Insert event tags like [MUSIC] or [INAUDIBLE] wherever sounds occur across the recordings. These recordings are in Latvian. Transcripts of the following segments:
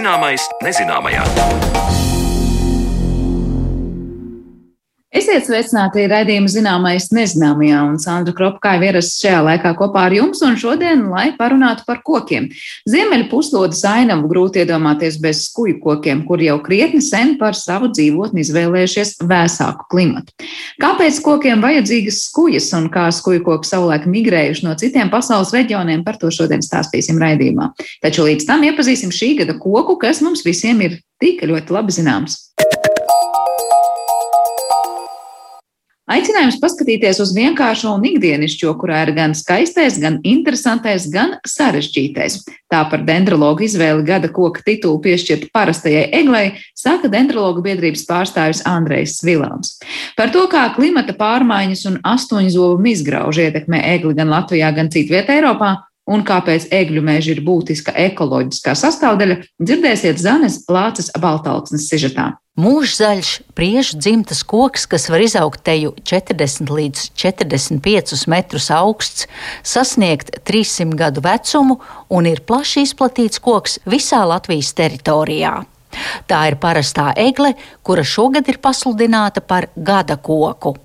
Zināmais nezināmajā. Esiet sveicināti raidījuma zināmais nezināmajā, un Sandra Kropka ir ierasts šajā laikā kopā ar jums, un šodien, lai parunātu par kokiem. Ziemeļa puslodes ainavu grūti iedomāties bez skuju kokiem, kur jau krietni sen par savu dzīvotni izvēlējušies vēsāku klimatu. Kāpēc kokiem vajadzīgas skujas, un kā skuju koki savulaik migrējuši no citiem pasaules reģioniem, par to šodien stāstīsim raidījumā. Taču līdz tam iepazīsim šī gada koku, kas mums visiem ir tik ļoti labi zināms. Aicinājums paskatīties uz vienkāršo un ikdienišķo, kurā ir gan skaistais, gan interesantais, gan sarežģītais. Tā par dendrologu izvēli gada koka titulu piešķirt parastajai eglei saka dendrologu biedrības pārstāvis Andrejs Svilāns. Par to, kā klimata pārmaiņas un astoņu zobu mizgrauži ietekmē egli gan Latvijā, gan citvietē Eiropā, un kāpēc egļu meža ir būtiska ekoloģiskā sastāvdaļa, dzirdēsiet Zanes Lāces Baltalksnes sižetā. Mūžzaļš, priežu dzimtas koks, kas var izaugt teju 40 līdz 45 metrus augsts, sasniegt 300 gadu vecumu un ir plaši izplatīts koks visā Latvijas teritorijā. Tā ir parastā egle, kura šogad ir pasludināta par gada koku.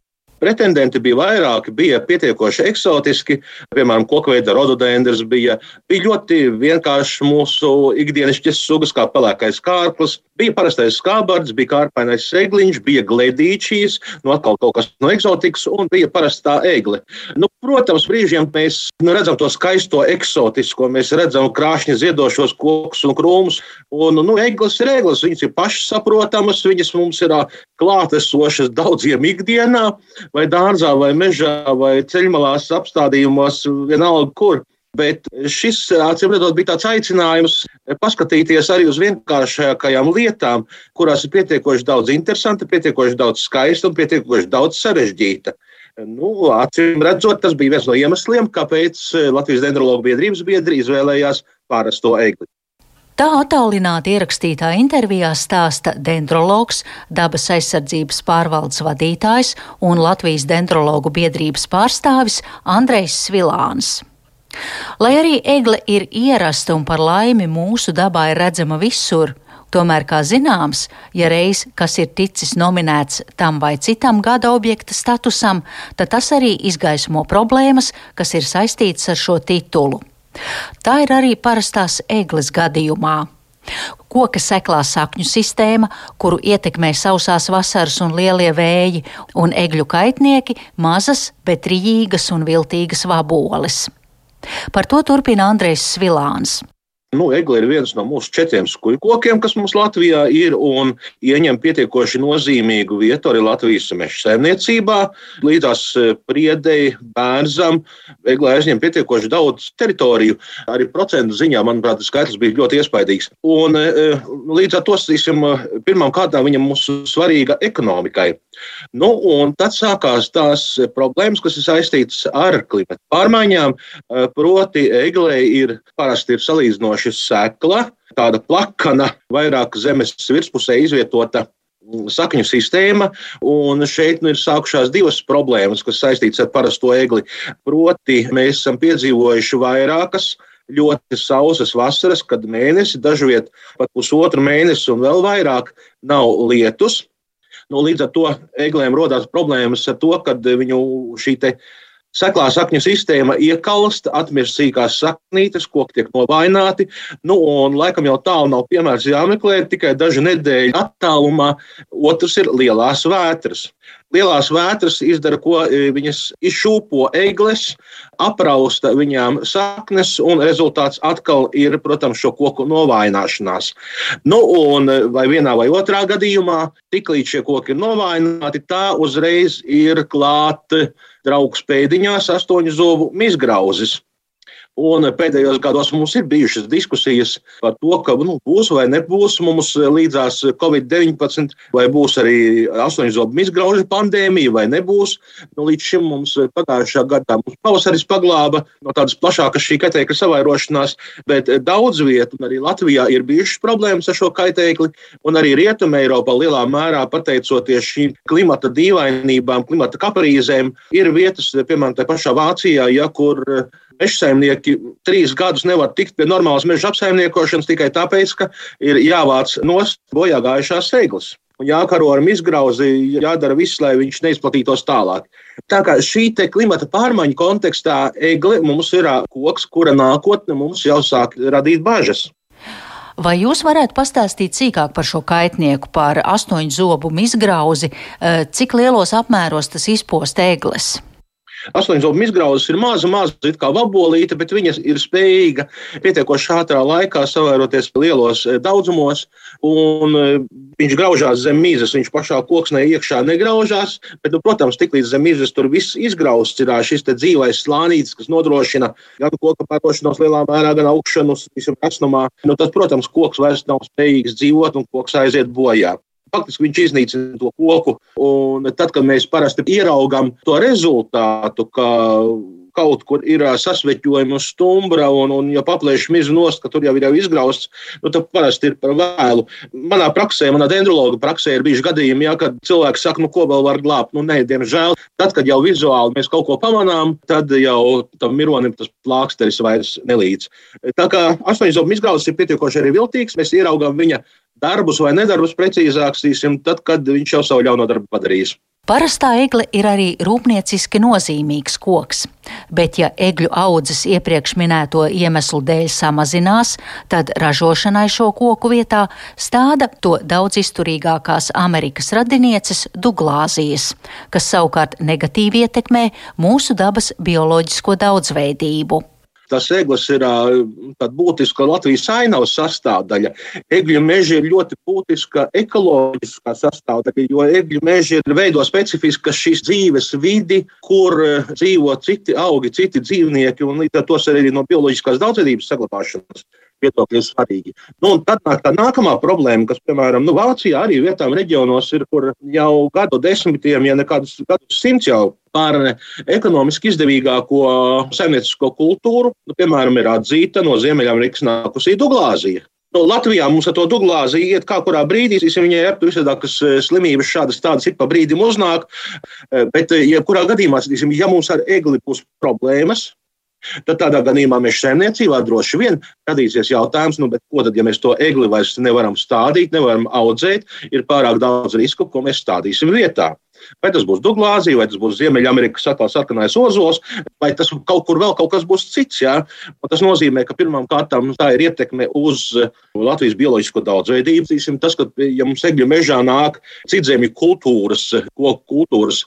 Pretendenti bija vairāki, bija pietiekoši eksotiski, piemēram, kokveida rododendrs bija, bija ļoti vienkārši mūsu ikdienišķas sugas, kā pelēkais kārklis, bija parastais skābards, bija kārpainais segliņš, bija gledīčijas, nu atkal kaut kas no eksotikas, un bija parastā egle. Nu, protams, brīžiem mēs nu, redzam to skaisto eksotisko, mēs redzam krāšņi ziedošos kokus un krūmus, un nu, eglis ir eglis, viņas ir pašsaprotamas, viņas mums ir klātesošas daudziem ikdienā, vai dārzā, vai mežā, vai ceļmalās apstādījumos, vienalga kur. Bet šis, acīm redzot, bija tāds aicinājums paskatīties arī uz vienkāršākajām lietām, kurās ir pietiekoši daudz interesanta, pietiekoši daudz skaista un pietiekoši daudz sarežģīta. Nu, acīm redzot, tas bija viens no iemesliem, kāpēc Latvijas dendrologu biedrības biedri izvēlējās parasto egli. Tā attālināti ierakstītā intervijā stāsta dendrologs, dabas aizsardzības pārvaldes vadītājs un Latvijas dendrologu biedrības pārstāvis Andrejs Svilāns. Lai arī egle ir ierasta un par laimi mūsu dabā ir redzama visur, tomēr, kā zināms, ja reiz kas ir ticis nominēts tam vai citam gada objekta statusam, tad tas arī izgaismo problēmas, kas ir saistītas ar šo titulu. Tā ir arī parastās eglis gadījumā. Koka seklā sakņu sistēma, kuru ietekmē sausās vasaras un lielie vēji, un egļu kaitnieki - mazas, bet rīgas un viltīgas vaboles. Par to turpina Andrejs Svilāns. Nu, Egle ir viens no mūsu četriem skujkokiem, kas mums Latvijā ir un ieņem pietiekoši nozīmīgu vietu arī Latvijas meža saimniecībā. Līdzās e, priedei, bērzam, Egle aizņem pietiekoši daudz teritoriju. Arī procentu ziņā, manuprāt, skaitlis bija ļoti iespaidīgs. Un, e, e, līdz ar to, pirmām kārtām, viņam mūsu svarīga ekonomikai. Nu, tad sākās tās problēmas, kas ir saistītas ar klimatu pārmaiņām. Proti, eglē ir parasti ir salīdzinoši sekla, tāda plakana, vairāk zemes virspusē izvietota mm, sakņu sistēma. Un šeit nu, ir sākušās divas problēmas, kas saistītas ar parasto egli. Proti, mēs esam piedzīvojuši vairākas ļoti sausas vasaras, kad mēnesi, dažviet pat pusotru mēnesi un vēl vairāk nav lietus. Nu, līdz ar to eglēm rodas problēmas ar to, ka viņu šī seklā sakņu sistēma iekalst, atmirst sīkās saknītes, koki tiek novaināti. Nu, un laikam jau tālu nav piemērs jāmeklē, tikai dažu nedēļu attālumā. Otrs ir lielās vētras. Lielās vētras izdara, ko e, viņas izšūpo egles, aprausta viņām saknes, un rezultāts atkal ir, protams, šo koku novājināšanās. Nu, un vai vienā vai otrā gadījumā, tiklīdz šie koki ir novājināti, tā uzreiz ir klāta draugs pēdiņās astoņu zobu mizgrauzes. Un pēdējos gados mums ir bijušas diskusijas par to, ka nu, būs vai nebūs mums līdzās Covid-19, vai būs arī astoņu zobu izgraužu pandēmija, vai nebūs. Nu, līdz šim mums pagājušā gadā mums pavasaris paglāba no tādas plašākas šī kaitēkļa savairošanās, bet daudz vietu, un arī Latvijā ir bijušas problēmas ar šo kaitēkli, un arī Rietumē Eiropā lielā mērā pateicoties šīm klimata dīvainībām, klimata kaprīzēm, ir vietas, piemēram, tā pašā Vācijā, ja, kur Mežsaimnieki trīs gadus nevar tikt pie normālas meža apsaimniekošanas tikai tāpēc, ka ir jāvāc nost bojā gājušās seglas. Un jākaro ar izgrauzi, jādara viss, lai viņš neizplatītos tālāk. Tā kā šī klimata pārmaiņu kontekstā egle mums ir koks, kura nākotne mums jau sāk radīt bažas. Vai jūs varētu pastāstīt sīkāk par šo kaitnieku, par astoņu zobu izgrauzi, cik lielos apmēros tas izpost egles? Astoņzobu izgrauzes ir maza, maza kā vabolīte, bet viņa ir spējīga pietiekoši ātrā laikā savēroties lielos eh, daudzumos, un eh, viņš graužās zem mīzes. Viņš pašā koksnē iekšā negraužās, bet, nu, protams, tiklīdz zem mīzes tur viss izgrausts ir šis dzīvais slānītis, kas nodrošina gan koka pārtošanos lielā mērā, gan augšanu, visam vecumā. Nu, tad, protams, koks vairs nav spējīgs dzīvot un koks aiziet bojā faktiski viņš iznīcina to koku. Un tad, kad mēs parasti ieraugām to rezultātu, ka kaut kur ir sasveķojuma stumbra, un, un ja paplēš mizu nost, ka tur jau ir jau izgrausts, nu, tad parasti ir par vēlu. Manā praksē, manā dendrologa praksē ir bijuši gadījumi, ja, kad cilvēks saka, nu, ko vēl var glābt. Nu, nē, diemžēl, tad, kad jau vizuāli mēs kaut ko pamanām, tad jau tam mironim tas plāksteris vairs nelīdz. Tā kā astoņzobu izgrausts ir pietiekoši arī viltīgs, mēs ieraugām viņa darbus vai nedarbus precīzāk, tad, kad viņš jau savu ļauno darbu padarīs. Parastā egle ir arī rūpnieciski nozīmīgs koks, bet ja egļu audzes iepriekš minēto iemeslu dēļ samazinās, tad ražošanai šo koku vietā stāda to daudz izturīgākās Amerikas radinieces Duglāzijas, kas savukārt negatīvi ietekmē mūsu dabas bioloģisko daudzveidību. Tas eglis ir būtiska Latvijas ainavas sastāvdaļa. Egļu meži ir ļoti būtiska ekoloģiskā sastāvdaļa, jo egļu meži ir veido specifiska šīs dzīves vidi, kur dzīvo citi augi, citi dzīvnieki, un līdz ar to arī no bioloģiskās daudzveidības saglabāšanas viedokļi ir svarīgi. Nu, tad nāk tā nākamā problēma, kas, piemēram, nu, Vācijā arī vietām reģionos ir, kur jau gadu desmitiem, ja ne kādus gadus simts jau par ekonomiski izdevīgāko saimniecisko kultūru, nu, piemēram, ir atzīta no Ziemeļamerikas nākusī Duglāzija. Nu, Latvijā mums ar to duglāzi iet kā kurā brīdī, viņai ir visādākas eh, slimības, šādas tādas ik pa brīdim uznāk. Eh, bet, eh, ja kurā gadījumā, ja mums ar egli būs problēmas, Tad tādā gadījumā mēs saimniecībā droši vien radīsies jautājums, nu, ko tad, ja mēs to egli vairs nevaram stādīt, nevaram audzēt, ir pārāk daudz risku, ko mēs stādīsim vietā. Vai tas būs Duglāzija, vai tas būs Ziemeļamerikas atkal sarkanais ozols, vai tas kaut kur vēl kaut kas būs cits. Jā? Un tas nozīmē, ka pirmām kārtām tā ir ietekme uz uh, Latvijas bioloģisko daudzveidību. Tas, ka ja mums egļu mežā nāk citzemju kultūras, koku kultūras,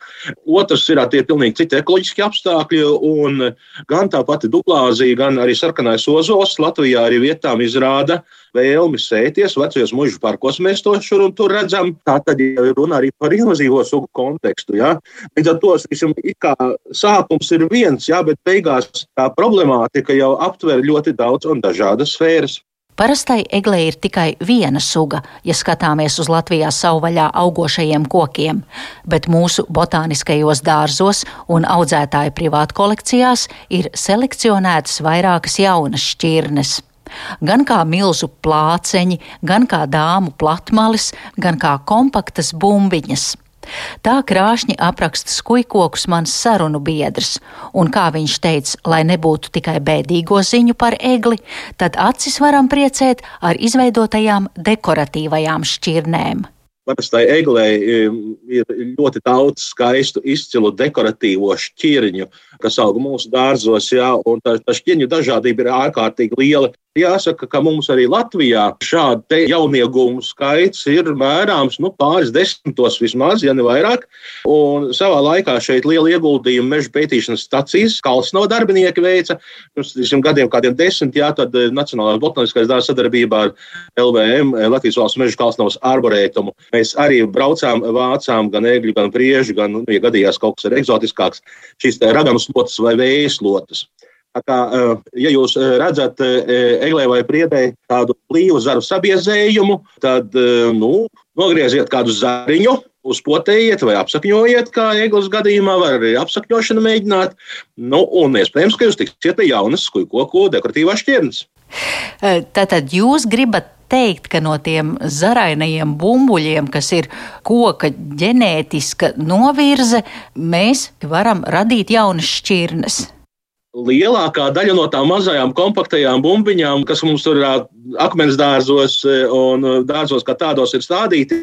otrs ir tie pilnīgi citi ekoloģiski apstākļi, un gan tā pati Duglāzija, gan arī sarkanais ozols Latvijā arī vietām izrāda vēlmi sēties vecajos mužu parkos. Mēs to šur un tur redzam. Tā tad ir runa arī par invazīvo sugu kontekstu. Ja? Līdz ar to visam, sākums ir viens, ja? bet beigās tā problemātika jau aptver ļoti daudz un dažādas sfēras. Parastai eglei ir tikai viena suga, ja skatāmies uz Latvijā savvaļā augošajiem kokiem, bet mūsu botāniskajos dārzos un audzētāju privātkolekcijās ir selekcionētas vairākas jaunas šķirnes gan kā milzu plāceņi, gan kā dāmu platmalis, gan kā kompaktas bumbiņas. Tā krāšņi apraksta skujkokus mans sarunu biedrs, un kā viņš teica, lai nebūtu tikai bēdīgo ziņu par egli, tad acis varam priecēt ar izveidotajām dekoratīvajām šķirnēm. Parastai eglei ir ļoti daudz skaistu, izcilu dekoratīvo šķirņu, kas aug mūsu dārzos, jā, tā, tā šķirņu dažādība ir ārkārtīgi liela. Jāsaka, ka mums arī Latvijā šādu jauniegumu skaits ir mērāms nu, pāris desmitos vismaz, ja ne vairāk. Un savā laikā šeit liela ieguldījuma meža pētīšanas stacijas Kalsnava darbinieki veica. Pirms šiem gadiem, kādiem desmit, jā, tad eh, Nacionālās botaniskais dārzs sadarbībā ar LVM, eh, Latvijas valsts meža Kalsnavas arborētumu. Mēs arī braucām, vācām gan ēgļu, gan priežu, gan, nu, ja gadījās kaut kas ir eksotiskāks, šīs ragamas lotas vai vējas lotas. Kā, ja jūs redzat eglē vai priedē tādu blīvu zaru sabiezējumu, tad nu, nogrieziet kādu zariņu, uzpotējiet vai apsakņojiet, kā eglis gadījumā, var arī apsakņošanu mēģināt. Nu, un iespējams, ka jūs tiksiet pie jaunas skujkoku dekoratīvās šķirnes. Tātad jūs gribat teikt, ka no tiem zarainajiem bumbuļiem, kas ir koka ģenētiska novirze, mēs varam radīt jaunas šķirnes. Lielākā daļa no tām mazajām kompaktajām bumbiņām, kas mums tur akmens dārzos un dārzos kā tādos ir stādīti,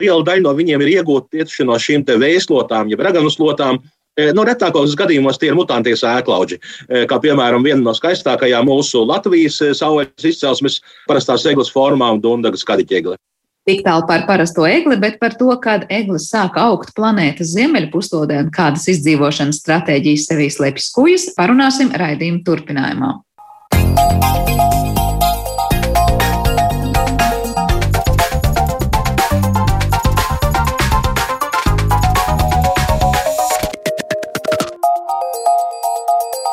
liela daļa no viņiem ir iegūta tieši no šīm vēslotām, jeb raganu slotām. Nu, retākos gadījumos tie ir mutantie sēklauži, kā piemēram viena no skaistākajām mūsu Latvijas savvaļas izcelsmes parastās eglis formām, Dundagas kadiķegle. Tik tālu par parasto egli, bet par to, kad eglis sāka augt planētas ziemeļpuslodē un kādas izdzīvošanas stratēģijas sevī slēpj skujas, parunāsim raidījuma turpinājumā.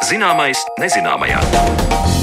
Zināmais nezināmajā.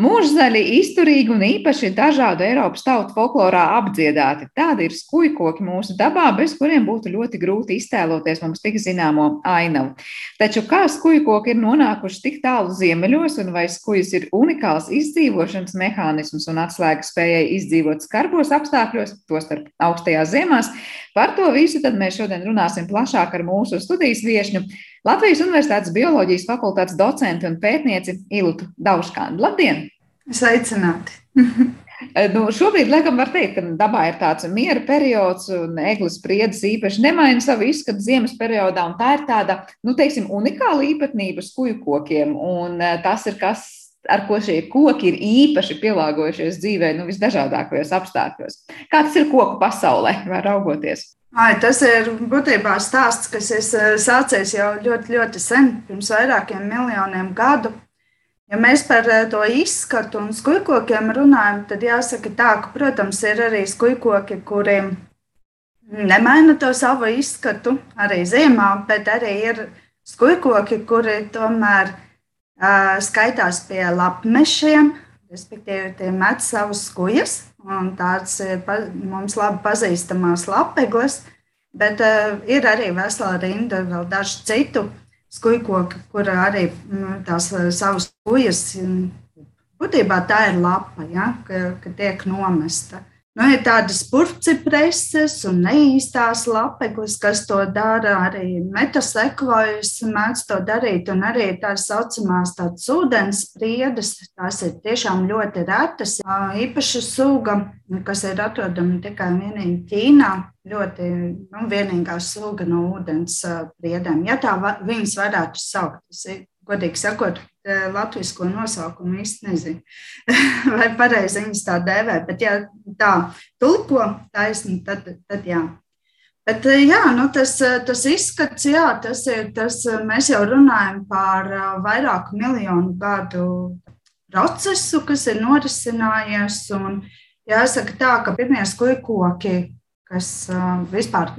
Mūžzaļi, izturīgi un īpaši dažādu Eiropas tautu folklorā apdziedāti. Tādi ir skujkoki mūsu dabā, bez kuriem būtu ļoti grūti iztēloties mums tik zināmo ainavu. Taču kā skujkoki ir nonākuši tik tālu ziemeļos, un vai skujas ir unikāls izdzīvošanas mehānisms un atslēga spējai izdzīvot skarbos apstākļos, tostarp augstajās ziemās, par to visu mēs šodien runāsim plašāk ar mūsu studijas viešņu. Latvijas Universitātes bioloģijas fakultātes docenti un pētnieci Ilūtu Dauškānu. Labdien! Sveicināti! [LAUGHS] Nu, šobrīd, laikam, var teikt, ka dabā ir tāds miera periods, un eglis spriedzes īpaši nemaina savu izskatu ziemas periodā. Tā ir tāda, nu, teiksim, unikāla īpatnība skuju kokiem, un eh, tas ir kas, ar ko šie koki ir īpaši pielāgojušies dzīvē, nu, visdažādākajos apstākļos. Kā tas ir koku pasaulē, vai raugoties? Ai, tas ir būtībā stāsts, kas eh, sācies jau ļoti, ļoti sen, pirms vairākiem miljoniem gadu. Ja mēs par eh, to izskatu un skūpstiem runājam, tad jāsaka, tā, ka, protams, ir arī skūpsti, kuriem nemaina to savu izskatu arī ziemā, bet arī ir skūpsti, kuri tomēr uh, skaitās pie lapmešiem, respektīvi, met savus skujas un tāds ir mums labi pazīstamās lapegles, bet uh, ir arī vesela rinda vēl dažu citu skujkoku, kur arī nu, tās uh, savas kujas, būtībā tā ir lapa, ja, ka, ka tiek nomesta. Nu, ir tādas purcipreses un neīstās lapeklis, kas to dara. Arī metasekvojas mēdz to darīt, un arī tā saucamās tādas ūdens priedes. Tās ir tiešām ļoti retas. Īpaša suga, kas ir atrodama tikai vienīgi Ķīnā, ļoti nu, vienīgā suga no ūdens priedēm. Ja tā va, viņas varētu saukt, tas ir godīgi sakot, latviešu nosaukumu īsti nezinu, [LAUGHS] vai pareizi viņas tā dēvē. Bet, ja tā tulko taisni, tad, tad jā. Bet, jā, nu tas, tas izskats, jā, tas ir tas, mēs jau runājam par vairāku miljonu gadu procesu, kas ir norisinājies. Un jāsaka tā, ka pirmie skujkoki, kas vispār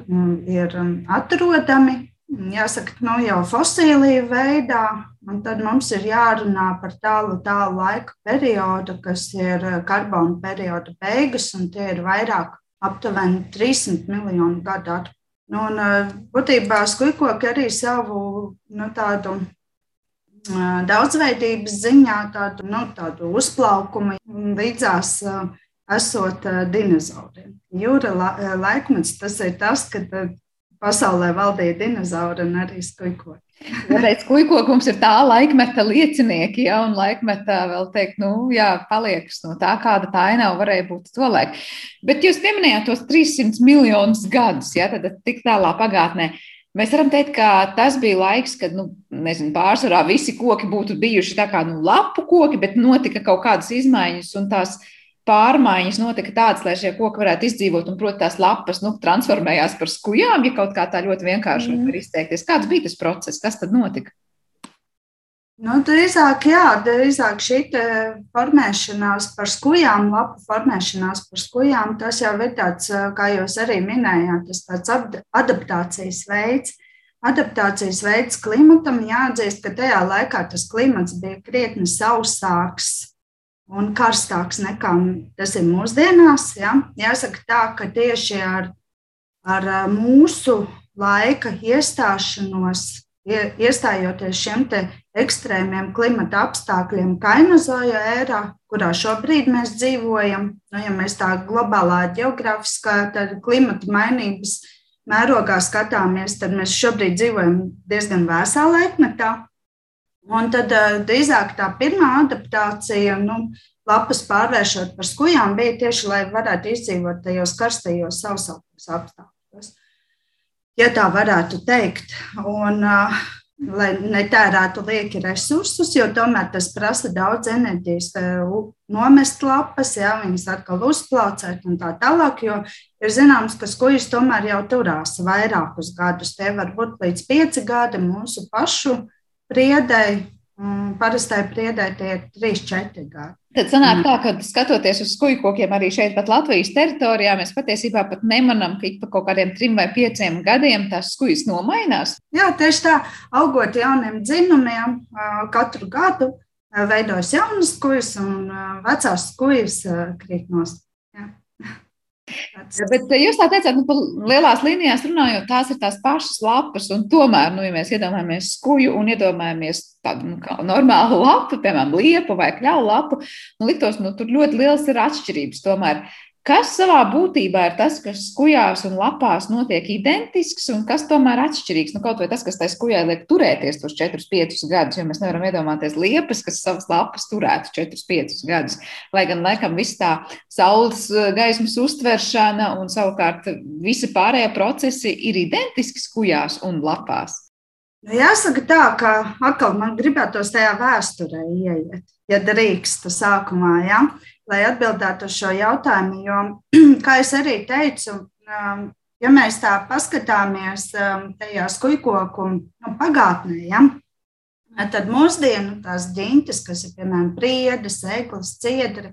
ir atrodami, jāsaka, nu jau fosīliju veidā, Un tad mums ir jārunā par tālu, tālu laika periodu, kas ir eh, karbona perioda beigas, un tie ir vairāk, aptuveni 300 miljonu gadu atpakaļ. Nu, un, eh, būtībā skūpstūri arī savu nu, tādu eh, daudzveidības ziņā, tādu, nu, tādu uzplaukumu līdzās esot dinozauriem. Jūra laikmets tas ir tas, kad pasaulē valdīja dinozauri un arī skūpstūri. Tāpēc kuģokums ir tā laikmeta liecinieki, ja, un laikmeta vēl teikt, nu, jā, paliekas no tā, kāda tā ainava varēja būt to laiku. Bet jūs pieminējāt tos 300 miljonus gadus, ja, tad tik tālā pagātnē. Mēs varam teikt, ka tas bija laiks, kad, nu, nezinu, pārsvarā visi koki būtu bijuši tā kā, nu, lapu koki, bet notika kaut kādas izmaiņas un tās pārmaiņas notika tādas, lai šie koki varētu izdzīvot, un, protams, tās lapas nu, transformējās par skujām, ja kaut kā tā ļoti vienkārši mm. var izteikties. Kāds bija tas process, kas tad notika? Nu, drīzāk, jā, drīzāk šī formēšanās par skujām, lapu formēšanās par skujām, tas jau ir tāds, kā jūs arī minējāt, tas tāds adaptācijas veids. Adaptācijas veids klimatam jāatzīst, ka tajā laikā tas klimats bija krietni sausāks, un karstāks nekā tas ir mūsdienās. Ja? Jāsaka tā, ka tieši ar, ar mūsu laika iestāšanos, iestājoties šiem ekstrēmiem klimata apstākļiem, kainozoja ērā, kurā šobrīd mēs dzīvojam, nu, ja mēs tā globālā geogrāfiskā klimata mainības mērogā skatāmies, tad mēs šobrīd dzīvojam diezgan vēsā laikmetā. Un tad drīzāk tā pirmā adaptācija, nu, lapas pārvēršot par skujām, bija tieši, lai varētu izdzīvot tajos karstajos sausākos apstākļos. Ja tā varētu teikt. Un, uh, lai netērētu lieki resursus, jo tomēr tas prasa daudz enerģijas. Nomest lapas, jā, viņas atkal uzplaucēt un tā tālāk, jo ir zināms, ka skujas tomēr jau turās vairākus gadus. Tie var būt līdz pieci gadi mūsu pašu priedēji, parastai priedēji tie ir trīs, četri gadi. Tad sanāk tā, ka skatoties uz skujkokiem arī šeit, pat Latvijas teritorijā, mēs patiesībā pat nemanām, ka ik pa kaut kādiem trim vai pieciem gadiem tās skujas nomainās. Jā, tieši tā, augot jauniem dzinumiem, katru gadu veidojas jaunas skujas un vecās skujas krīt nost. Bet jūs tā teicāt, nu, lielās līnijās runājot, tās ir tās pašas lapas. Tomēr, nu, ja mēs iedomājamies skuju un iedomājamies tādu nu, normālu lapu, piemēram, liepu vai kļauju lapu, nu, liktos, nu, tur ļoti liels ir atšķirības. Tomēr Kas savā būtībā ir tas, kas skujās un lapās notiek identisks, un kas tomēr atšķirīgs? Nu, kaut vai tas, kas tai skujai liek turēties tos 4-5 gadus, jo mēs nevaram iedomāties liepas, kas savas lapas turētu 4-5 gadus. Lai gan, laikam, viss tā saules eh, gaismas uztveršana un savukārt visi pārējie procesi ir identiski skujās un lapās. Nu, jāsaka tā, ka atkal man gribētos tajā vēsturē ieiet, ja drīkst sākumā. Ja? Lai atbildētu uz šo jautājumu. Jo, [CLEARS THROAT] kā jau arī teicu, um, ja mēs tā paskatāmies um, tajā skujkoku nu, pagātnē, ja, tad mūsdienu tās ģintas, kas ir piemēram priedes, eglis, ciedri,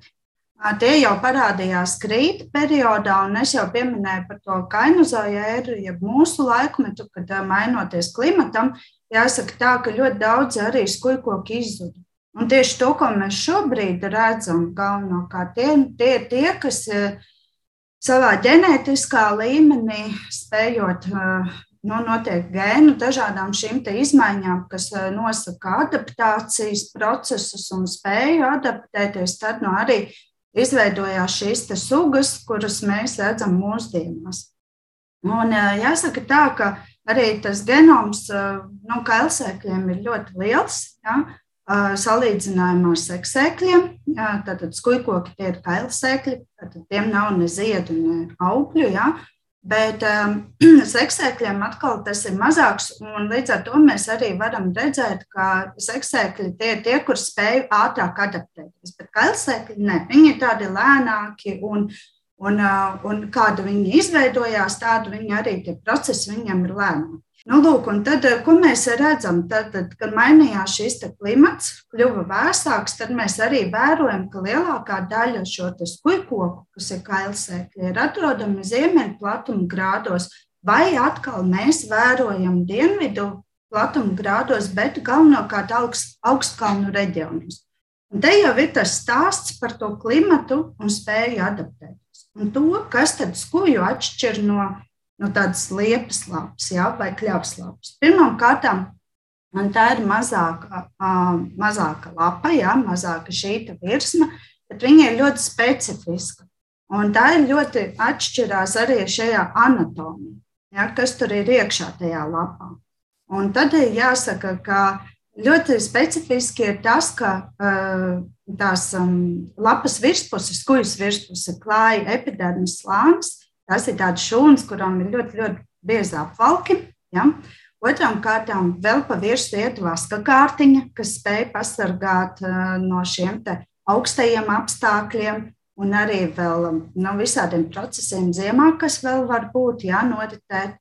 tie jau parādījās krīta periodā, un es jau pieminēju par to kainozoju ēru, jeb mūsu laikmetu, kad mainoties klimatam, jāsaka tā, ka ļoti daudz arī skujkoki izzuda. Un tieši to, ko mēs šobrīd redzam, galvenokārt tie, tie ir tie, kas eh, savā ģenētiskā līmenī spējot eh, nu, notiek gēnu dažādām šīm izmaiņām, kas eh, nosaka adaptācijas procesus un spēju adaptēties. Tad nu, arī izveidojās šīs sugas, kuras mēs redzam mūsdienās. Un, jāsaka tā, ka arī tas genoms nu, kailsēkļiem ir ļoti liels. Ja? Salīdzinājumā ar seksēkļiem. Tātad skujkoki tie ir kailsēkļi, tad tiem nav ne ziedu, ne augļu. Ja? Bet um, [CLEARS THROAT] seksēkļiem atkal tas ir mazāks, un līdz ar to mēs arī varam redzēt, ka seksēkļi tie ir tie, kur spēj ātrāk adaptēties. Bet kailsēkļi ne, viņi ir tādi lēnāki, un, un, un kāda viņi izveidojās, tādu viņi arī tie procesi viņiem ir lēnāki. Nu, lūk, tad, eh, ko mēs redzam, tad, tad, kad mainījās šis klimats, kļuva vēsāks, tad mēs arī vērojam, ka lielākā daļa šo skujkoku, kas ir kailsēkļi, ir atrodami ziemeļu platuma grādos, vai atkal mēs vērojam dienvidu platuma grādos, bet galvenokārt augst, augstkalnu reģionos. Un te jau ir tas stāsts par to klimatu un spēju adaptēties. Un to, kas tad skuju atšķir no nu, tādas liepas lapas ja, vai kļavas lapas. Pirmkārt, tā ir mazāka, mazāka lapa, ja, mazāka šī virsma, bet viņa ir ļoti specifiska. Un tā ir ļoti atšķirās arī šajā anatomijā, ja, kas tur ir iekšā tajā lapā. Un tad ir jāsaka, ka ļoti specifiski ir tas, ka tās um, lapas virspuses, kujas virspuses klāja epidermis slānis, Tas ir tāds šūns, kuram ir ļoti, ļoti biezi apvalki. Ja? Otram kārtām vēl pa virsmu iet vaska kārtiņa, kas spēj pasargāt no šiem augstajiem apstākļiem un arī vēl no visādiem procesiem ziemā, kas vēl var būt jānoritēt.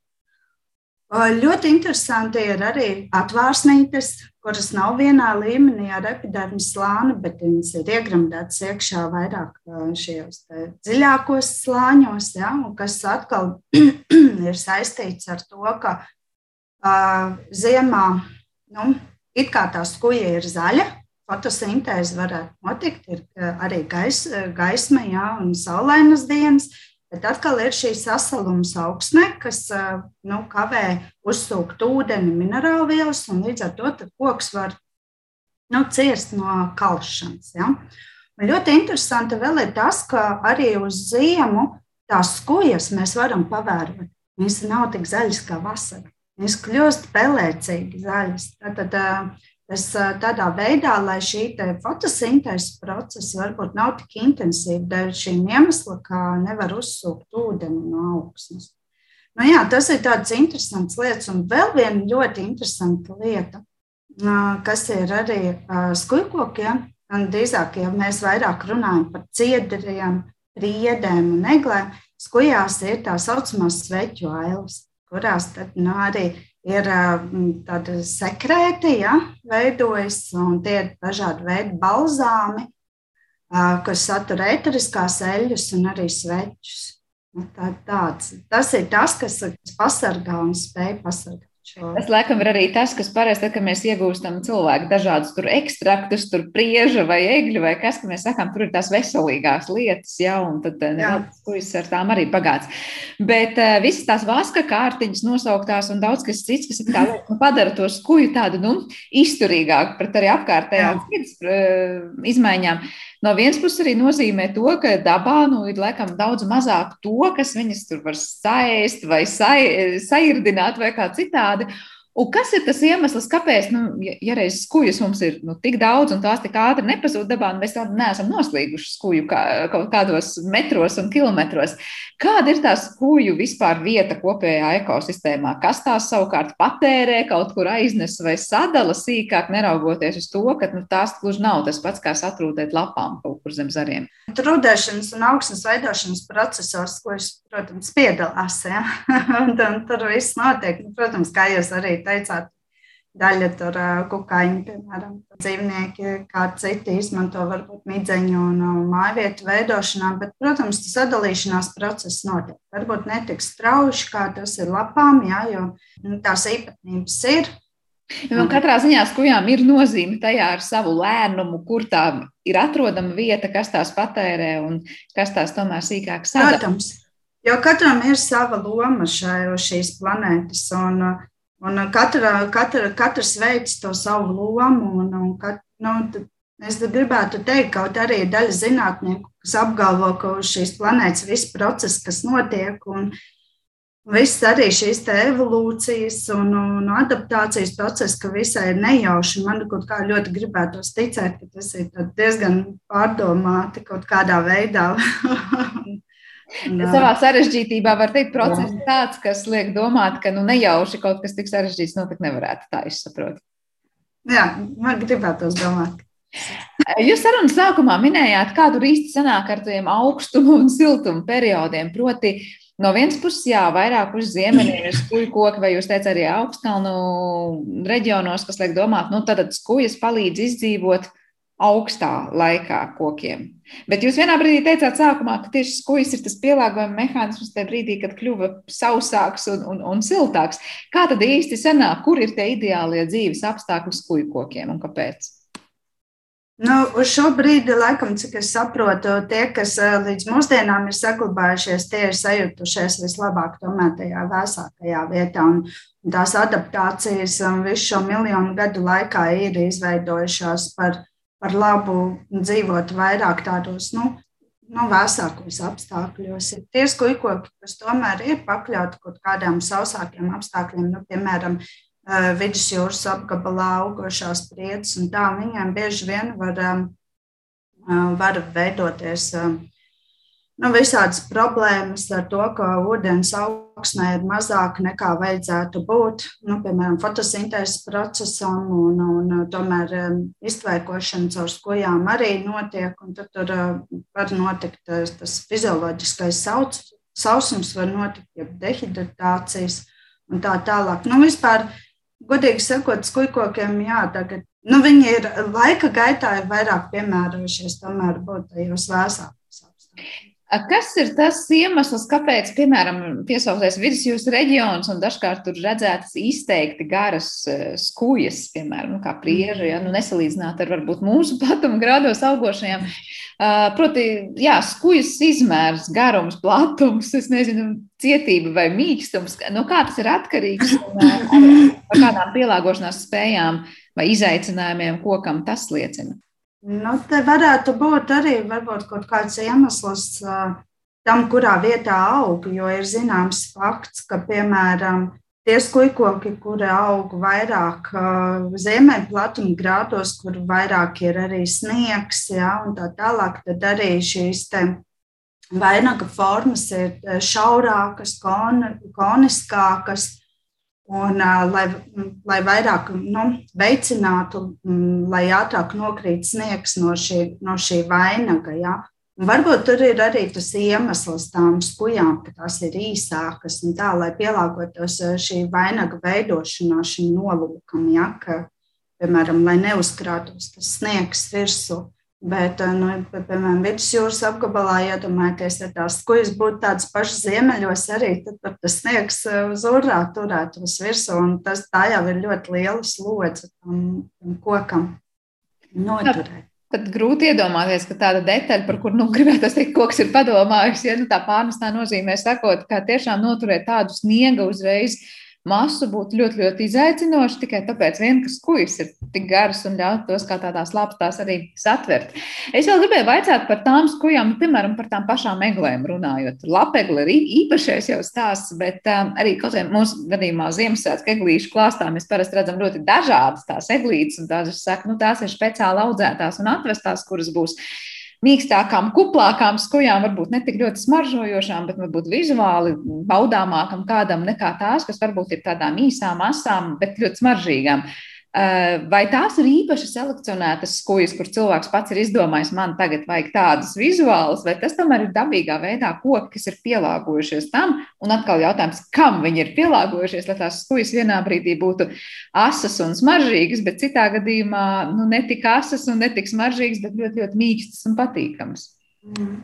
Ļoti interesanti ir arī atvārsnītes, kuras nav vienā līmenī ar epidermis slāni, bet viņas ir iegremdētas iekšā vairāk šajos dziļākos slāņos, ja, kas atkal [CLEARS THROAT] ir saistīts ar to, ka uh, ziemā nu, it kā tā skuja ir zaļa, fotosintēze varētu notikt, ir arī gais, gaisma ja, un saulainas dienas, Bet atkal ir šī sasalums augsne, kas nu, kavē uzsūkt ūdeni, minerālvielas, un līdz ar to koks var nu, ciest no kalšanas. Ja? Un ļoti interesanti vēl ir tas, ka arī uz ziemu tās skujas mēs varam pavērot. viņas nav tik zaļas kā vasarā. Viņas kļūst pelēcīgi zaļas. Tad, tas tādā veidā, lai šī fotosintēzes procesa varbūt nav tik intensīva, dēļ šīm iemesla, kā nevar uzsūkt ūdeni no augsnes. Nu, jā, tas ir tāds interesants lietas, un vēl viena ļoti interesanta lieta, kas ir arī skujkokiem, un drīzāk, ja mēs vairāk runājam par ciedriem, riedēm un eglēm, skujās ir tā saucamās sveķu ailes, kurās tad, nu, arī ir tādi sekrēti, ja, veidojas, un tie ir dažādi veidi balzāmi, kas satur eteriskās eļļas un arī sveķus. Nu, tā, tāds. Tas ir tas, kas pasargā un spēj pasargāt. Tas, laikam, ir arī tas, kas parasti, tad, kad mēs iegūstam cilvēku dažādus tur ekstraktus, tur prieža vai egļu vai kas, ka mēs sakām, tur ir tās veselīgās lietas, jā, un tad kuģis ar tām arī pagāts. Bet uh, visas tās vaska kārtiņas nosauktās un daudz kas cits, kas nu, padara to skuju tādu, nu, izturīgāku pret arī apkārtējām uh, izmaiņām. No vienas puses arī nozīmē to, ka dabā nu, ir laikam daudz mazāk to, kas viņas tur var saēst vai sa, sairdināt vai kā citādi. Un kas ir tas iemesls, kāpēc, nu, ja, reiz skujas mums ir nu, tik daudz un tās tik ātri nepazūd dabā, un mēs vēl neesam noslīguši skuju kā, kaut kādos metros un kilometros? Kāda ir tā skuju vispār vieta kopējā ekosistēmā? Kas tās savukārt patērē, kaut kur aiznes vai sadala sīkāk, neraugoties uz to, ka nu, tās gluži nav tas pats, kā satrūdēt lapām kaut kur zem zariem? Trūdēšanas un augsnes veidošanas procesos, ko es, protams, piedalās, ja? [LAUGHS] un, tur viss notiek. Nu, protams, kā jūs arī teicāt, daļa tur kukaiņi, piemēram, dzīvnieki, kā citi izmanto varbūt midzeņu un mājvietu veidošanā, bet, protams, tas sadalīšanās process notiek. Varbūt netik strauši, kā tas ir lapām, jā, jo nu, tās īpatnības ir. Un katrā ziņā skujām ir nozīme tajā ar savu lēnumu, kur tā ir atrodama vieta, kas tās patērē un kas tās tomēr sīkāk sadala. Jo katram ir sava loma šai, šīs planētas. Un, Un katra, katra, katrs veids to savu lomu. Un, un kat, nu, es gribētu teikt, ka arī daļa zinātnieku, kas apgalvo, ka uz šīs planētas viss process, kas notiek, un viss arī šīs evolūcijas un, un adaptācijas process, ka visai ir nejauši. Man kaut kā ļoti gribētos ticēt, ka tas ir diezgan pārdomāti kaut kādā veidā. [LAUGHS] Savā sarežģītībā var teikt, process ir tāds, kas liek domāt, ka nu, nejauši kaut kas tik sarežģīts notikt nevarētu. Tā es saprotu. Jā, man gribētos domāt. [LAUGHS] Jūs sarunas sākumā minējāt, kā tur īsti sanāk ar tiem augstumu un siltumu periodiem. Proti, no vienas puses, jā, vairāk uz ziemeļiem ir skuju koki, vai jūs teicat arī augstkalnu reģionos, kas liek domāt, nu tad skujas palīdz izdzīvot augstā laikā kokiem. Bet jūs vienā brīdī teicāt, sākumā, ka tieši skujas ir tas pielāgojuma mehānisms tajā brīdī, kad kļuva sausāks un, un, un siltāks. Kā tad īsti sanāk, kur ir tie ideālie dzīves apstākļi skuju kokiem un kāpēc? Nu, uz šo brīdi, laikam, cik es saprotu, tie, kas eh, līdz mūsdienām ir saglabājušies, tie ir sajutušies vislabāk tomēr tajā vēsākajā vietā. Un, un tās adaptācijas visu šo miljonu gadu laikā ir izveidojušās par par labu dzīvot vairāk tādos nu, nu, vēsākos apstākļos. Ir tie skujkoki, kas tomēr ir pakļauti kaut kādām sausākiem apstākļiem, nu, piemēram, eh, vidusjūras apgabalā augošās priedes, un tā viņiem bieži vien var, eh, var veidoties nu, visādas problēmas ar to, ka ūdens augsnē ir mazāk nekā vajadzētu būt, nu, piemēram, fotosintēzes procesam, un, un tomēr um, iztvēkošana caur skojām arī notiek, un tad tur uh, var notikt tas, tas fizioloģiskais sauc, sausums, var notikt ja dehidratācijas un tā tālāk. Nu, vispār, godīgi sakot, skujkokiem, jā, tagad, nu, viņi ir laika gaitā ir vairāk piemērojušies tomēr būt tajos vēsākos apstākļos. Kas ir tas iemesls, kāpēc, piemēram, piesaucies vidusjūras reģions un dažkārt tur redzētas izteikti garas e, skūjas, piemēram, nu, kā prieža, ja, nu, nesalīdzināt ar varbūt mūsu [LAUGHS] platuma grādos augošajiem. Proti, jā, skūjas izmērs, garums, platums, es nezinu, cietība vai mīkstums, no kā tas ir atkarīgs un ar kādām pielāgošanās spējām vai izaicinājumiem kokam tas liecina. Nu, te varētu būt arī varbūt kaut kāds iemesls tam, kurā vietā aug. Jo ir zināms fakts, ka, piemēram, tie skujkoki, kuri aug vairāk ziemeļplatuma grādos, kur vairāk ir arī sniegs, ja, un tā tālāk, tad arī šīs vainaga formas ir šaurākas, kon, koniskākas. Un, lai, lai vairāk nu, veicinātu, um, lai ātrāk nokrīt sniegs no šī, no šī vainaga. Ja? Un varbūt tur ir arī tas iemesls tām skujām, ka tās ir īsākas un tā, lai pielāgotos šī vainaga veidošanā šim nolūkam, ja, ka, piemēram, lai neuzkrātos tas sniegs virsū. Bet, eh, nu, piemēram, vidusjūras apgabalā iedomājieties, ja tās skujas būtu tādas pašas ziemeļos, arī tad tas sniegs eh, uz urā turētos virsū, un tas tā jau ir ļoti liela slodze tam, tam kokam noturēt. Pat grūti iedomāties, ka tāda detaļa, par kuru nu, gribētu teikt, koks ir padomājusi, ja nu, tā pārnestā nozīmē sakot, ka tiešām noturēt tādu sniega uzreiz masu būtu ļoti, ļoti izaicinoši tikai tāpēc, vien, ka skujas ir tik garas un ļaut tos kā tādās lapstās arī satvert. Es vēl gribēju vaicāt par tām skujām, piemēram, par tām pašām eglēm runājot. Lapegli ir īpašais jau stāsts, bet um, arī kaut kā mūsu gadījumā Ziemassvētku eglīšu klāstā mēs parasti redzam ļoti dažādas tās eglītes, un dažas saka, nu tās ir speciāli audzētās un atvestās, kuras būs mīkstākām, kuplākām skujām, varbūt ne tik ļoti smaržojošām, bet varbūt vizuāli baudāmākam kādam nekā tās, kas varbūt ir tādām īsām, asām, bet ļoti smaržīgām. Eh, vai tās ir īpaši selekcionētas skujas, kur cilvēks pats ir izdomājis, man tagad vajag tādas vizuālas, vai tas tomēr ir dabīgā veidā koki, kas ir pielāgojušies tam? Un atkal jautājums, kam viņi ir pielāgojušies, lai tās skujas vienā brīdī būtu asas un smaržīgas, bet citā gadījumā nu, ne tik asas un ne tik smaržīgas, bet ļoti, ļoti mīkstas un patīkamas. Mm.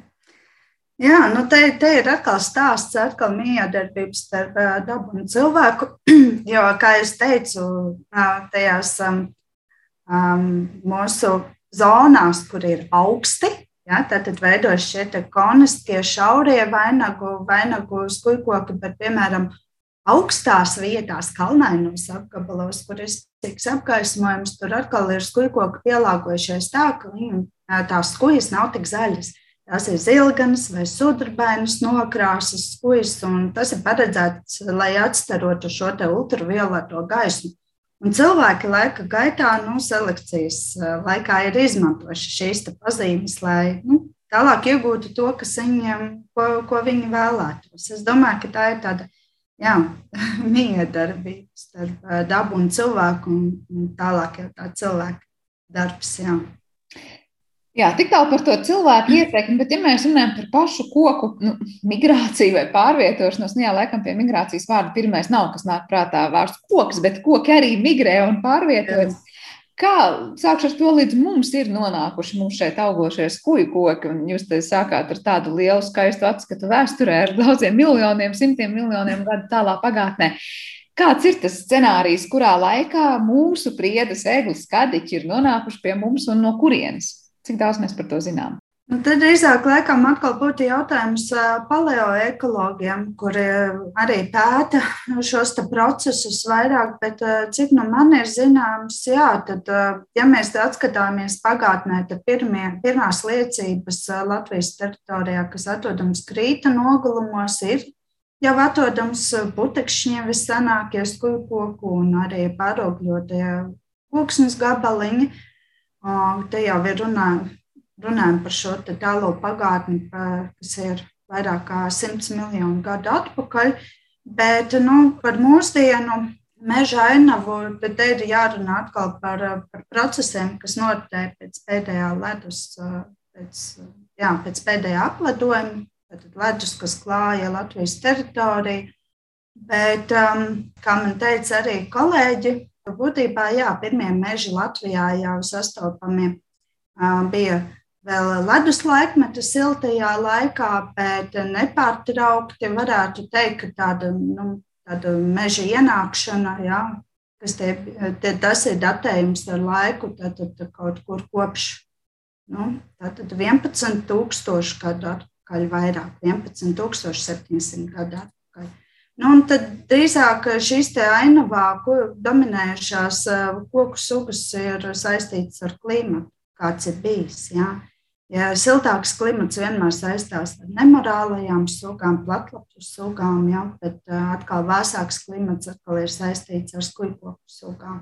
Jā, nu te, te ir atkal stāsts, atkal miedarbības starp dabu un cilvēku. [CLEARS THROAT] Jo, kā jau teicu, tajās um, mūsu zonās, kur ir augsti, ja, tad veidojas šie koniskie, šaurie vainagu, vainagu skujkoki, bet, piemēram, augstās vietās, kalnainos apgabalos, kur ir sīks apgaismojums, tur atkal ir skujkoki pielāgojušies tā, ka viņu tās skujas nav tik zaļas. Tās ir zilganas vai sudrabainas nokrāsas skujas, un tas ir paredzēts, lai atstarotu šo ultravioleto gaismu. Un cilvēki laika gaitā, nu, selekcijas eh, laikā ir izmantojuši šīs pazīmes, lai nu, tālāk iegūtu to, kas viņiem, ko, ko viņi vēlētos. Es domāju, ka tā ir tāda jā, [LAUGHS] miedarbība starp eh, dabu un cilvēku, un, tālāk jau tā cilvēka darbs. Jā. Jā, tik tālu par to cilvēku [CLEARS THROAT] ietekmi, bet, ja mēs runājam par pašu koku nu, migrāciju vai pārvietošanos, nu, jā, laikam pie migrācijas vārda pirmais nav, kas nāk prātā vārds koks, bet koki arī migrē un pārvietojas. Kā sākšu ar to, līdz mums ir nonākuši mums šeit augošie skuju koki, un jūs te sākāt ar tādu lielu skaistu atskatu vēsturē ar daudziem miljoniem, simtiem miljoniem gadu tālā pagātnē. Kāds ir tas scenārijs, kurā laikā mūsu priedes eglis skadiķi ir nonākuši pie mums un no kurienes? Cik daudz mēs par to zinām? Nu, tad drīzāk laikam atkal būtu jautājums paleoekologiem, kuri arī pēta šos procesus vairāk, bet cik nu man ir zināms, jā, tad, ja mēs atskatāmies pagātnē, tad pirmie, pirmās liecības Latvijas teritorijā, kas atrodams krīta nogulumos, ir jau atrodams putekšņi vissanākie skujkoku un arī pārogļotie koksnes gabaliņi. Te jau ir runā, runājumi par šo tālo pagātni, kas ir vairāk kā 100 miljonu gadu atpakaļ. Bet nu, par mūsdienu meža ainavu tad ir jārunā atkal par, par procesiem, kas notiek pēc pēdējā ledus, pēc, jā, pēc pēdējā apledojuma. Tad ledus, kas klāja Latvijas teritoriju. Bet, um, kā man teica arī kolēģi, Būtībā, jā, pirmie meži Latvijā jau sastopami bija vēl ledus laikmeta siltajā laikā, bet nepārtraukti varētu teikt, ka tāda, nu, tāda meža ienākšana, jā, kas te, te, tas ir datējums ar laiku, tad, tad kaut kur kopš nu, 11,000 gadu atpakaļ, vairāk 11,700 gadu atpakaļ. Nu, un tad drīzāk šīs ainavā dominējušās koku sugas ir saistītas ar klimatu, kāds ir bijis. Ja. Ja siltāks klimats vienmēr saistās ar nemorālajām sūkām, platlapju sūkām, ja, bet atkal vēsāks klimats atkal ir saistīts ar skujkoku sūkām.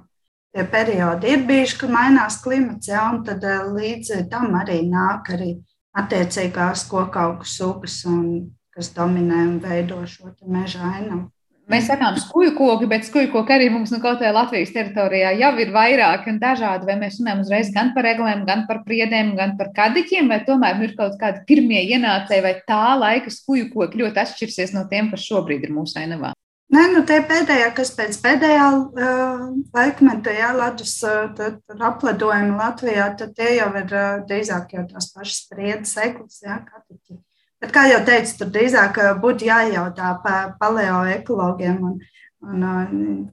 Tie periodi ir bijuši, kad mainās klimats, ja, un tad līdz tam arī nāk arī attiecīgās kokaugu sūkas, un, kas dominē un veido šo meža ainavu. Mēs sakām, skuju koki, bet skuju koki arī mums nu, kaut kādā Latvijas teritorijā jau ir vairāki un dažādi. Vai mēs runājam uzreiz gan par eglēm, gan par priedēm, gan par kadiķiem, vai tomēr nu, ir kaut kādi pirmie ienācēji, vai tā laika skuju koki ļoti atšķirsies no tiem, kas šobrīd ir mūsu ainavā? Nē, nu tie pēdējā, kas pēc pēdējā uh, laikmeta, jā, ledus uh, apledojuma Latvijā, tad tie jau ir uh, drīzāk jau tās pašas priedes, eklas, jā, katiķi. Bet, kā jau teicu, tur drīzāk būtu jājautā paleoekologiem, un, un,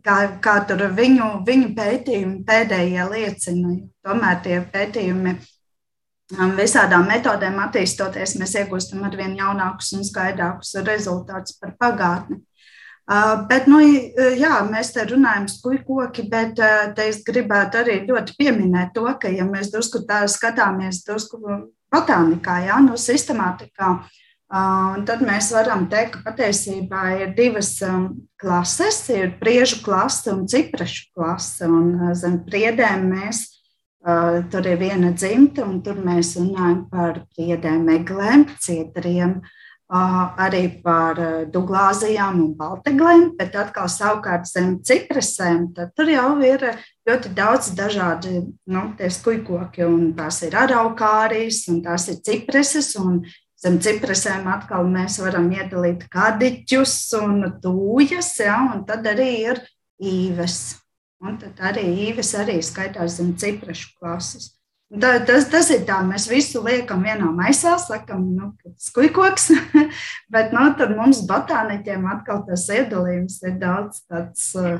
kā, kā tur viņu, viņu pētījumi pēdējie liecina. Tomēr tie pētījumi um, visādām metodēm attīstoties, mēs iegūstam ar vien jaunākus un skaidrākus rezultātus par pagātni. Bet, nu, jā, mēs te runājam skujkoki, bet te es gribētu arī ļoti pieminēt to, ka, ja mēs drusku tā skatāmies drusku botānikā, jā, no sistemātikā, uh, Un tad mēs varam teikt, ka patiesībā ir divas klases, ir priežu klase un ciprašu klase. Un zem priedēm mēs tur ir viena dzimta, un tur mēs runājam par priedēm, meglēm, cietriem, arī par duglāzijām un balteglēm, bet atkal savukārt zem ciprasēm, tad tur jau ir ļoti daudz dažādi nu, skujkoki, un tās ir araukārijas, un tās ir cipreses, un Zem ciprasēm atkal mēs varam iedalīt kadiķus un tūjas, ja, un tad arī ir īves. Un tad arī īves arī skaitās zem ciprašu klases. Tā, tas, tas ir tā, mēs visu liekam vienā maisā, sakam, nu, skujkoks, [LAUGHS] bet nu, mums botāniķiem atkal tas iedalījums ir daudz tāds. Uh,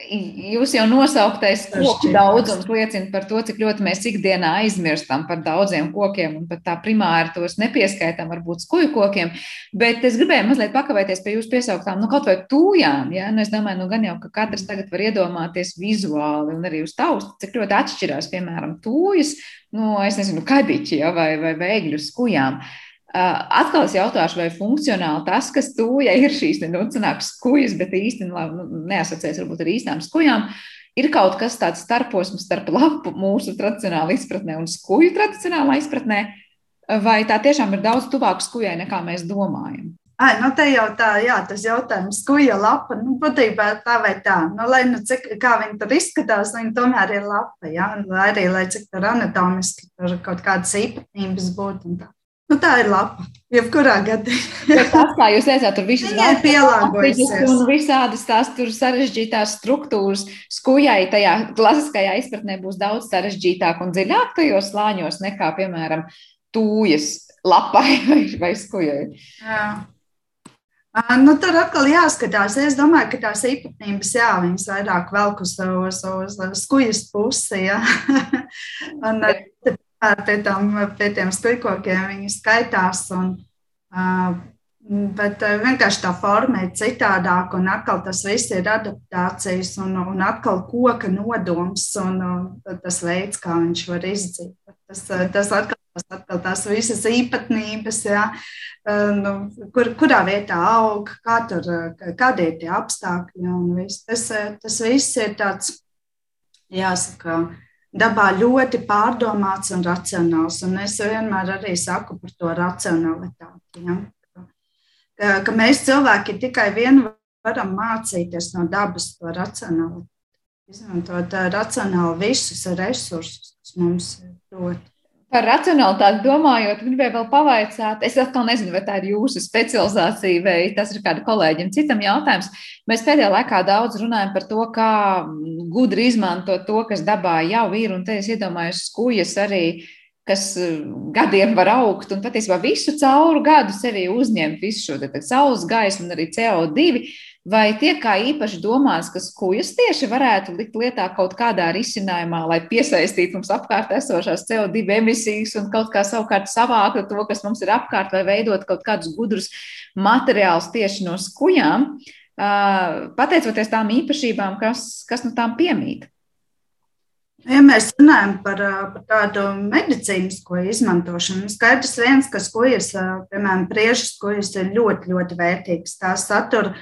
Jūs jau nosauktais koku daudzums liecina par to, cik ļoti mēs ikdienā aizmirstam par daudziem kokiem un pat tā primāri tos nepieskaitām, varbūt skuju kokiem. Bet es gribēju mazliet pakavēties pie jūsu piesauktām, nu, kaut vai tūjām. Ja? Nu, es domāju, nu, gan jau, ka katrs tagad var iedomāties vizuāli un arī uz taustu, cik ļoti atšķirās, piemēram, tūjas, nu, es nezinu, kadiķi ja? vai, vai veigļu skujām. Uh, Atkal es jautāšu, vai funkcionāli tas, kas tūja ir šīs nu, skujas, bet īstenībā nu, neasociēs varbūt ar īstām skujām, ir kaut kas tāds starposms starp lapu mūsu tradicionālā izpratnē un skuju tradicionālā izpratnē, vai tā tiešām ir daudz tuvāk skujai nekā mēs domājam? Ai, nu te jau tā, jā, tas jautājums, kuja lapa, nu, būtībā tā vai tā. Nu, lai nu cik, kā viņi tur izskatās, viņi tomēr ir lapa, jā, arī, lai cik tur anatomiski tur kaut kādas īpatnības būtu un tā. Nu, tā ir lapa. Jebkurā gadījumā. tas, kā jūs teicāt, tur viss ir pielāgojies. Un visādas tās tur sarežģītās struktūras skujai tajā klasiskajā izpratnē būs daudz sarežģītāk un dziļāk tajos slāņos nekā, piemēram, tūjas lapai [LAUGHS] vai, vai skujai. Jā. Nu, tur atkal jāskatās. Es domāju, ka tās īpatnības, jā, viņas vairāk velk uz, uz, uz, uz skujas pusi. Jā. [LAUGHS] un, pie, tam, pie tiem spēkokiem viņi skaitās. Un, uh, Bet vienkārši tā forma ir citādāka, un atkal tas viss ir adaptācijas, un, un atkal koka nodoms, un, un tas veids, kā viņš var izdzīvot. Tas, tas atkal, tas atkal tās visas īpatnības, jā, nu, kur, kurā vietā aug, kā tur, kādi ir tie apstākļi, un viss. Tas, tas viss ir tāds, jāsaka, dabā ļoti pārdomāts un racionāls. Un es vienmēr arī saku par to racionalitāti. Ja? Ka, ka mēs cilvēki tikai vienu varam mācīties no dabas to racionalitāti. Izmantot racionāli visus resursus, kas mums ir doti. Par racionalitāti domājot, gribēju vēl pavaicāt, es atkal nezinu, vai tā ir jūsu specializācija vai tas ir kāda kolēģiem citam jautājums. Mēs pēdējā laikā daudz runājam par to, kā gudri izmantot to, kas dabā jau ir, un te es iedomājos skujas arī, kas eh, gadiem var augt un patiesībā visu cauru gadu sevī uzņemt visu šo saules gaismu un arī CO2. Vai tiek kā īpaši domāts, ka skujas tieši varētu likt lietā kaut kādā risinājumā, lai piesaistītu mums apkārt esošās CO2 emisijas un kaut kā savukārt savāktu to, kas mums ir apkārt, vai veidot kaut kādus gudrus materiālus tieši no skujām, pateicoties tām īpašībām, kas, kas no tām piemīt? Ja mēs runājam par, par tādu medicīnisko izmantošanu, skaidrs viens, ka skujas, piemēram, priežas skujas ir ļoti, ļoti vērtīgas. Tās satur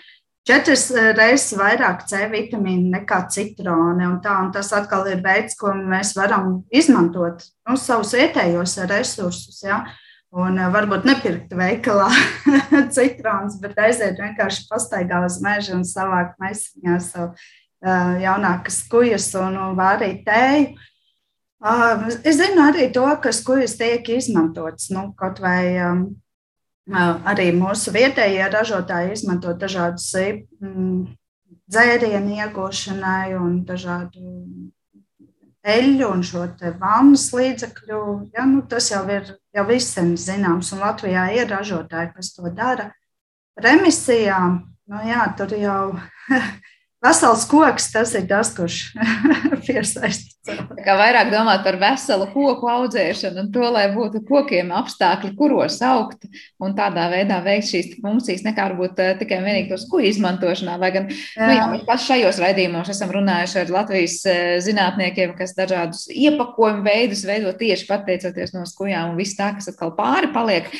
četras reizes vairāk C vitamīnu nekā citroni, un, tā, un tas atkal ir veids, ko mēs varam izmantot nu, savus vietējos resursus. Ja? Un varbūt nepirkt veikalā [LAUGHS] citrons, bet aiziet vienkārši pastaigā uz mežu un savākt maisiņā savu jaunākas kujas un vārīt tēju. Es zinu arī to, ka skujas tiek izmantotas. Nu, kaut vai arī mūsu vietējie ražotāji izmanto dažādus dzērienu iegūšanai un dažādu eļļu un šo vannas līdzekļu. Ja, nu, tas jau ir jau visiem zināms, un Latvijā ir ražotāji, kas to dara. Remisijā, nu jā, tur jau [LAUGHS] Vesels koks tas ir tas, kurš [LAUGHS] piesaista. Kā vairāk domāt par veselu koku audzēšanu un to, lai būtu kokiem apstākļi, kuros augt un tādā veidā veikt šīs funkcijas, nekā varbūt eh, tikai vienīgi to skuju izmantošanā. Vai gan Jā. nu, jā, mēs paši šajos raidījumos esam runājuši ar Latvijas eh, zinātniekiem, kas dažādus iepakojumu veidus veido tieši pateicoties no skujām un viss tā, kas atkal pāri paliek.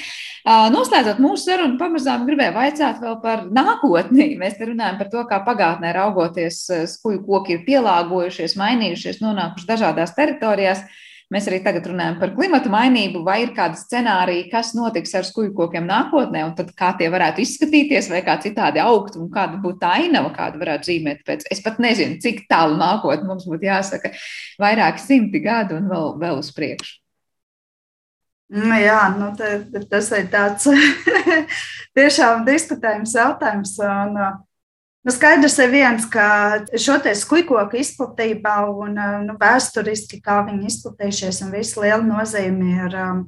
Noslēdzot mūsu sarunu, pamazām gribēju vaicāt vēl par nākotni. Mēs te runājam par to, kā pagātnē raugoties, skuju koki ir pielāgojušies, mainījušies, nonākuši dažādās teritorijās. Mēs arī tagad runājam par klimatu mainību, vai ir kādi scenāriji, kas notiks ar skuju kokiem nākotnē, un tad kā tie varētu izskatīties, vai kā citādi augt, un kāda būtu tā ainava, kāda varētu zīmēt. Pēc. Es pat nezinu, cik tālu nākotnē mums būtu jāsaka, vairāki simti gadi un vēl, vēl uz priekšu. Nu, jā, nu, te, tas ir tāds [LAUGHS] tiešām diskutējums jautājums. Un, nu, skaidrs ir viens, ka šo te skujkoku izplatība un nu, vēsturiski, kā viņi izplatījušies, un visa liela nozīme ir um,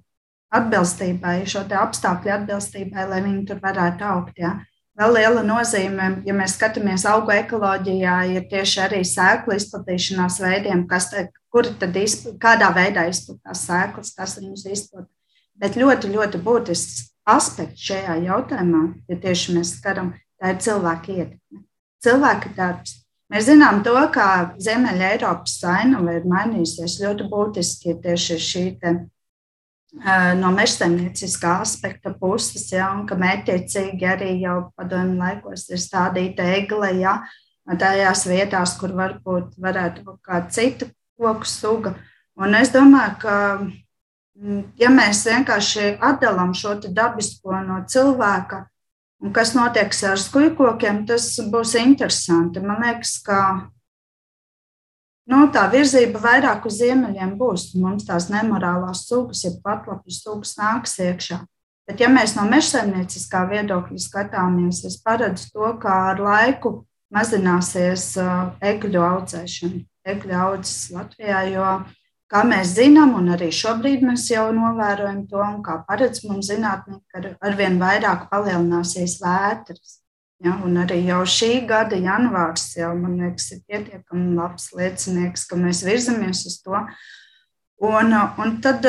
atbilstībai, šo te apstākļu atbilstībai, lai viņi tur varētu augt. Ja. Vēl liela nozīme, ja mēs skatāmies augu ekoloģijā, ir tieši arī sēklu izplatīšanās veidiem, kas te, kuri tad izpl, kādā veidā izplatās sēklas, kas viņus izplatās. Bet ļoti, ļoti būtisks aspekts šajā jautājumā, ja tieši mēs skaram, tā ir cilvēka ietekme. Cilvēka darbs. Mēs zinām to, kā Ziemeļa Eiropas ainava ir mainījusies ļoti būtiski tieši šī te, no mežsaimnieciskā aspekta puses, ja, un ka mērķiecīgi arī jau padomju laikos ir stādīta egle, ja, tajās vietās, kur varbūt varētu būt kāda cita koku suga. Un es domāju, ka mm, ja mēs vienkārši atdalām šo dabisko no cilvēka, un kas notiek ar skujkokiem, tas būs interesanti. Man liekas, ka nu, tā virzība vairāk uz ziemeļiem būs. Mums tās nemorālās sugas, ja patlapjas sugas nāks iekšā. Bet, ja mēs no mežsaimnieciskā viedokļa skatāmies, es paredzu to, ka ar laiku mazināsies uh, egļu audzēšana audzes Latvijā. Jo, kā mēs zinām, un arī šobrīd mēs jau novērojam to, un kā paredz mums zinātnieki, ka arvien vairāk palielināsies vētras. Ja, un arī jau šī gada janvārs jau, man liekas, ir pietiekami labs liecinieks, ka mēs virzamies uz to. Un, un tad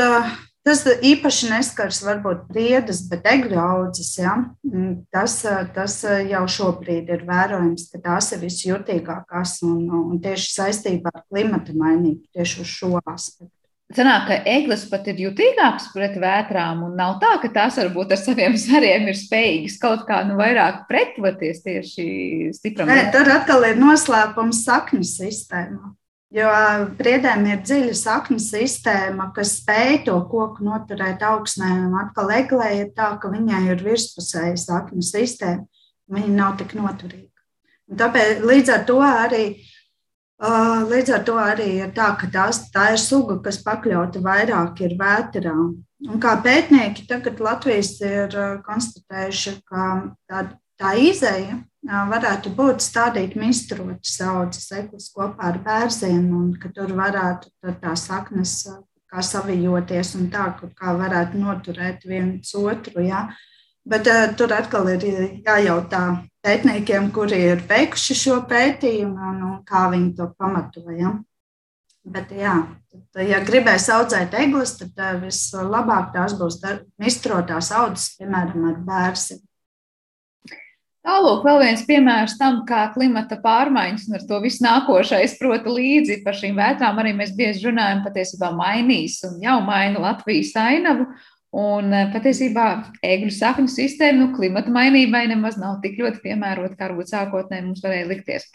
Tas īpaši neskars varbūt priedes, bet egļu audzes. Ja? Mm, tas, tas jau šobrīd ir vērojams, ka tās ir visjutīgākās un, un tieši saistībā ar klimata mainību, tieši uz šo aspektu. Sanāk, ka eglis pat ir jutīgāks pret vētrām, un nav tā, ka tās varbūt ar saviem zariem ir spējīgas kaut kā nu, vairāk pretvoties tieši stipram. Nē, tur atkal ir noslēpums sakņu sistēmā. Jo priedēm ir dziļa sakņu sistēma, kas spēj to koku noturēt augsnē. Un atkal eglē ir tā, ka viņai ir virspusēja sakņu sistēma. Viņa nav tik noturīga. Un tāpēc līdz ar to arī, līdz ar to arī ir tā, ka tās, tā ir suga, kas pakļauta vairāk ir vētrām. Un kā pētnieki tagad Latvijas ir konstatējuši, ka tā, tā izēja varētu būt stādīt mistrotas audzes eklis kopā ar bērziem, un ka tur varētu tā saknes kā savijoties un tā, kā varētu noturēt viens otru. Ja? Bet uh, tur atkal ir jājautā pētniekiem, kuri ir veikuši šo pētījumu un, un kā viņi to pamatoja. Bet, jā, tad, ja gribēs audzēt eglis, tad uh, vislabāk tās būs mistrotās audzes, piemēram, ar bērnu. Tālāk, vēl viens piemērs tam, kā klimata pārmaiņas un ar to viss nākošais, proti, līdzi par šīm vētrām arī mēs bieži runājam, patiesībā mainīs un jau maina Latvijas ainavu. Un eh, patiesībā egļu sakņu sistēma nu, klimata mainībai nemaz nav tik ļoti piemērota, kā varbūt sākotnēji mums varēja likties.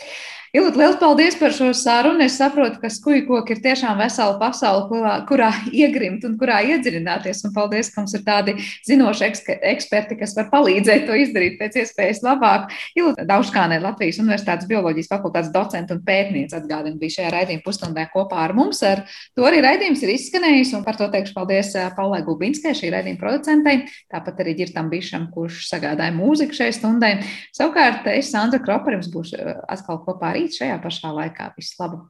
Ilūdzu, liels paldies par šo sarunu. Es saprotu, ka skujkoki ir tiešām vesela pasaule, kurā, kurā iegrimt un kurā iedziļināties. Un paldies, ka mums ir tādi zinoši eksperti, kas var palīdzēt to izdarīt pēc iespējas labāk. Ilūdzu, Dauškānē Latvijas Universitātes bioloģijas fakultātes docenta un pētniece atgādina bija šajā raidījuma pusstundē kopā ar mums. Ar to arī raidījums ir izskanējis, un par to teikšu paldies eh, Paulai Gulbinskai, šī raidījuma producentei, tāpat arī Girtam Bišam, kurš sagādāja mūziku šai stundai. Savukārt es, Sandra Kropa, jums būšu eh, atkal kopā arī šajā pašā laikā. Visu labu!